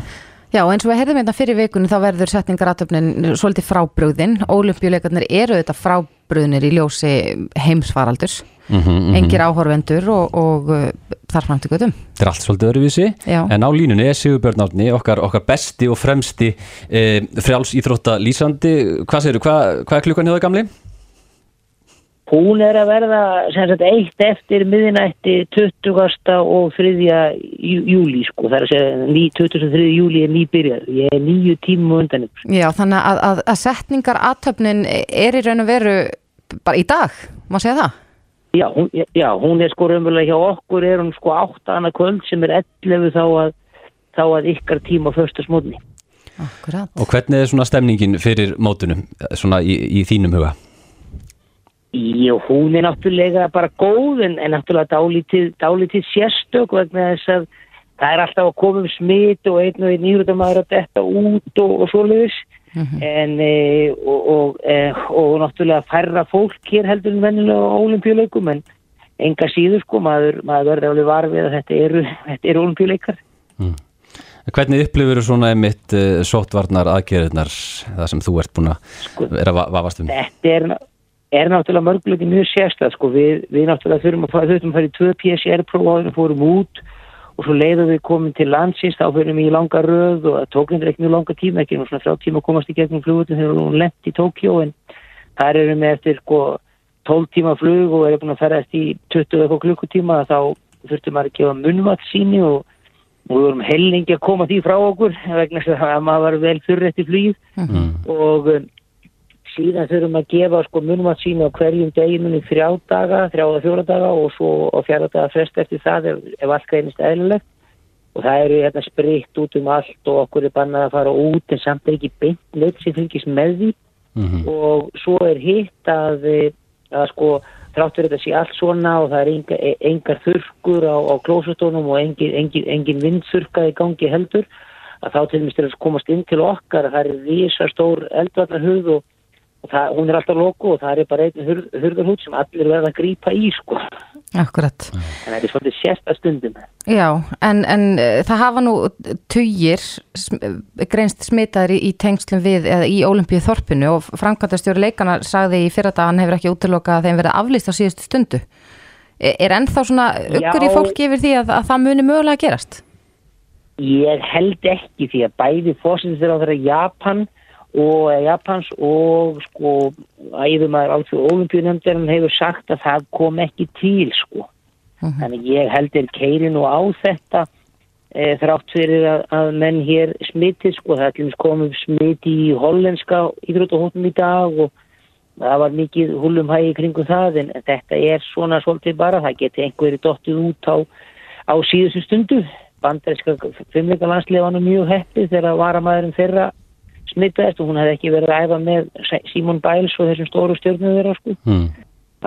Já, eins og við heyrðum hérna fyrir vikunni þá verður setningaratöfnin svolítið frábrúðin. Ólimpíuleikarnir eru þetta frábrúðinir í ljósi heimsfaraldurs. Mm -hmm, Engir áhorfendur og, og uh, þar fram til göttum. Þetta er allt svolítið öðruvísi, Já. en á línunni er Sigurbjörn Árni, okkar, okkar besti og fremsti e, frjáls íþrótta lýsandi. Hvað segirðu, hvað, hvað er klukkan hjá það gamli? Hún er að verða sem sagt eitt eftir miðinætti 20. og 3. jú- júlí sko, það er að segja ný, 23. júlí er nýbyrjar, ég er nýju tímum á undan ykkur. Já, þannig að, að, að setningaratöfnin er í raun og veru bara í dag, má segja það? Já, hún, já, hún er sko raunverulega hjá okkur er hún sko 8 annað kvöld sem er 11 þá að, þá að ykkar tíma á föstasmótni. Akkurat. Og hvernig er svona stemningin fyrir mótunum, svona í, í þínum huga? Já, hún er náttúrulega bara góð en, en náttúrulega dálítið, dálítið sérstök vegna þess að það er alltaf að koma um smit og einn og einn íhrútamaður að detta út og, og svoleiðis en e, og, og, e, og náttúrulega færra fólk hér heldur en vennilega á olimpíuleikum en enga síður sko, maður, maður verður alveg varfið að þetta eru, eru olimpíuleikar. Hvernig upplifur þú svona einmitt uh, sóttvarnar aðgerðirnar, það sem þú ert búin að vera að va- vafast um? Þetta er, er náttúrulega mörguleiti mjög sérstæð sko. við, við náttúrulega þurfum að fara, þurfum að fara í tvö PCR-próf áður en fórum út og svo leiðum við komin til landsins þá fyrir við í langa röð og það tók hendur ekki mjög langa tíma, ekki nú svona frá tíma komast í gegnum flugutin þegar við erum lent í Tókjó en þar erum við eftir sko 12 tíma flug og erum búin að ferðast í 20 eitthvað klukkutíma þá þurftum maður að gefa munvat síni og og við vorum hellingi að koma því frá okkur vegna þess að maður var vel fyrir eftir flugið Mm. og um, síðan þurfum að gefa sko munmat síni á hverjum deginum í þrjá daga, þrjáða fjóra daga og svo á fjara daga frest eftir það ef, ef allt greinist eðlilegt og það eru hérna spritt út um allt og okkur er bannað að fara út en samt er ekki beint neitt sem fylgist með því Mhm. og svo er hitt að, að sko þrátt fyrir þetta sé allt svona og það er enga, e- engar þurrkur á, á klósutónum og engin, engin, engin vindþurrka í gangi heldur að þá til dæmis til að komast inn til okkar að það er risastór eldvarnarhurð og, og það, hún er alltaf loku og það er bara einn hurð, hurðarhúð sem allir verða að grípa í sko Akkurat. en þetta er svolítið sérsta stundum Já, en, en uh, það hafa nú tugir sm greinst smitaðir í, í tengslum við eða í Ólimpíu þorpinu og framkvæmdastjóri leikana sagði í fyrir að hann hefur ekki útilokað að þeim verið aflýst á síðustu stundu. Er, er ennþá svona uggur í fólki yfir því að, að það muni mögulega gerast? Ég held ekki því að bæði fósinsir á þeirra Japan og eh, Japans og sko æðumæður alþjóð olimpíunemndarinn hefur sagt að það kom ekki til sko. Þannig ég held er keirin og á þetta e, þrátt fyrir að, að menn hér smitið sko. Það er allir komið smiti í hollenska íþróttahóttum í dag og það var mikið húlumhægi kringum það en þetta er svona svolítið bara. Það geti einhverju dottið út á, á síðustu stundu bandaríska fimmleika landslið var nú mjög heppið þegar varamæðurinn þeirra smitaðist og hún hefði ekki verið að æfa með Simon Biles og þessum stóru stjórnum þeirra sko. Mm.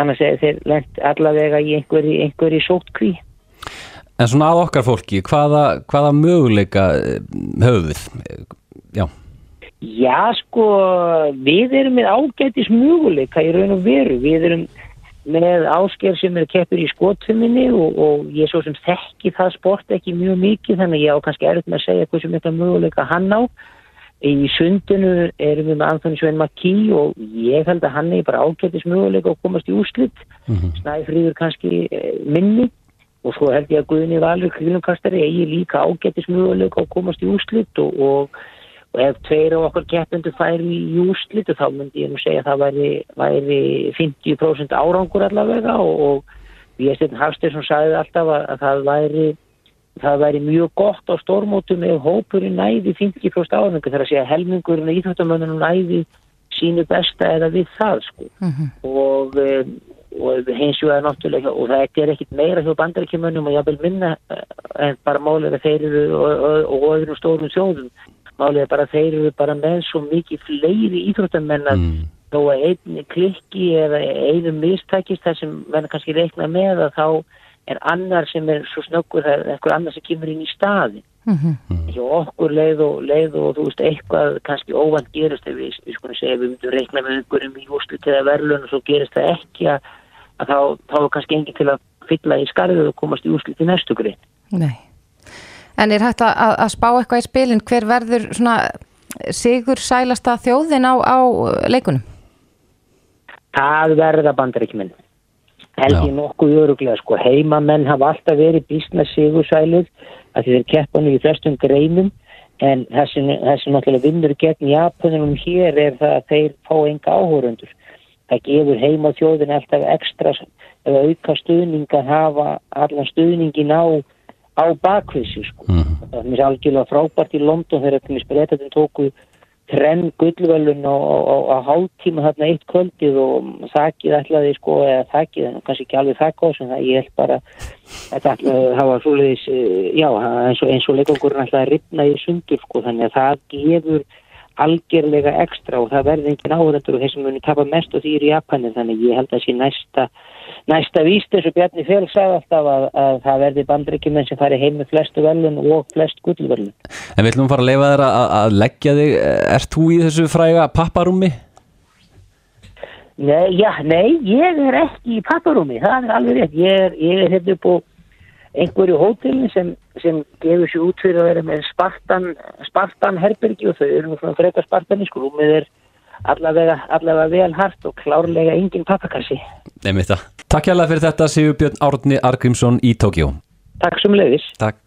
Annars er þeir lent allavega í einhverju, einhverju sótkví. En svona að okkar fólki, hvaða, hvaða möguleika eh? Eh, Já, Já sko, við erum með ágætis möguleika í raun og veru. Við erum með ásker sem er keppur í skotfimminni og, og ég svo sem þekki það sport ekki mjög mikið þannig að ég á kannski erut með að segja hversu mikla möguleika hann á. Í sundinu erum við með Anthony Svein McKee og ég held að hann er bara ágætis möguleika að komast í úslitt. Snæfríður kannski eh, minni og svo held ég að Guðni Valur kvílumkastari eigi líka ágætis möguleika að komast í úslitt og, og, og ef tveir af okkar keppendur færi í úrslitu þá myndi ég nú segja að það væri, væri 50% árangur allavega og, og ég stefn Hafsteinsson sagði alltaf að, að það væri það væri mjög gott á stórmótum ef hópurinn næði 50% árangur þar að segja helmingurinn í Íþjóttamönnunum næði sínu besta eða við það sko. Og, um, og hins vegar náttúrulega og það er ekkit meira hjá bandarækjumönnum og ég vil minna eh, en bara málið að þeir eru og, og, og öðrum stórum sjóðum. Er bara þeir eru bara með svo mikið fleiri íþróttamenn að Mm. þó að einn klikki eða einu mistækist það sem verður kannski reikna með að þá er annar sem er svo snöggur það er eitthvað annar sem kemur inn í staði hjá okkur leið og leið og þú veist eitthvað kannski óvænt gerist ef við, við skulum segja við myndum reikna með einhverjum í úrslit eða verðlun og svo gerist það ekki að, að þá, þá er kannski engin til að fylla í skarðið og komast í úrslit í næstu grein. Nei. En er hægt að, að- að spá eitthvað í spilin, hver verður svona sigur sælasta þjóðin á, á leikunum? það verða bandaríkjumenn held ég nokkuð öruglega sko. Heimamenn hafa alltaf verið bísna sigursælir að þeir keppa nú í flestum greinum en það það sem náttúrulega vinnur gegn Japanunum hér er það að þeir fá enga áhórundur það gefur heima þjóðin alltaf ekstra eða auka stuðning að hafa allan stuðningin á á bakvissi sko. Mhm. það er mér algjörlega frábært í London þegar til mér breytatum tóku trenn gullvölun á, hálftíma þarna eitt kvöldið og þakkið ætlaði sko, eða þakkið en kannski ekki alveg þakka á sem það ég held bara þetta ætlaði, það var svoleiðis eh, já, eins og, og leikangurinn ætlaði að ripna í sundur sko, þannig að það gefur algjörlega ekstra og það verði engin áhverjandur og þeir sem muni tapa mest og því er Japanin þannig að ég held að sé næsta næsta víst og Bjarni Fél sagði alltaf að, að það verði bandryggjum sem fari heim með flestu velun og flest gullvelun En við ætlum að fara að leifa þér að, að leggja þig Ert þú í þessu fræga papparúmi? Nei, já, nei, ég er ekki í papparúmi, það er alveg rétt. Ég er, ég er hérna upp á einhverju hótelin sem, sem gefur sér út fyrir að vera með Spartan, Spartan herbergi og þau eru svona frekar Spartanísku. Rúmið er allavega, allavega vel hart og klárlega engin pappakassi. Nei, mitt það Takk hérlega fyrir þetta Sigurbjörn Árni Argrímsson í Tókjó Takk sem leiðis. Takk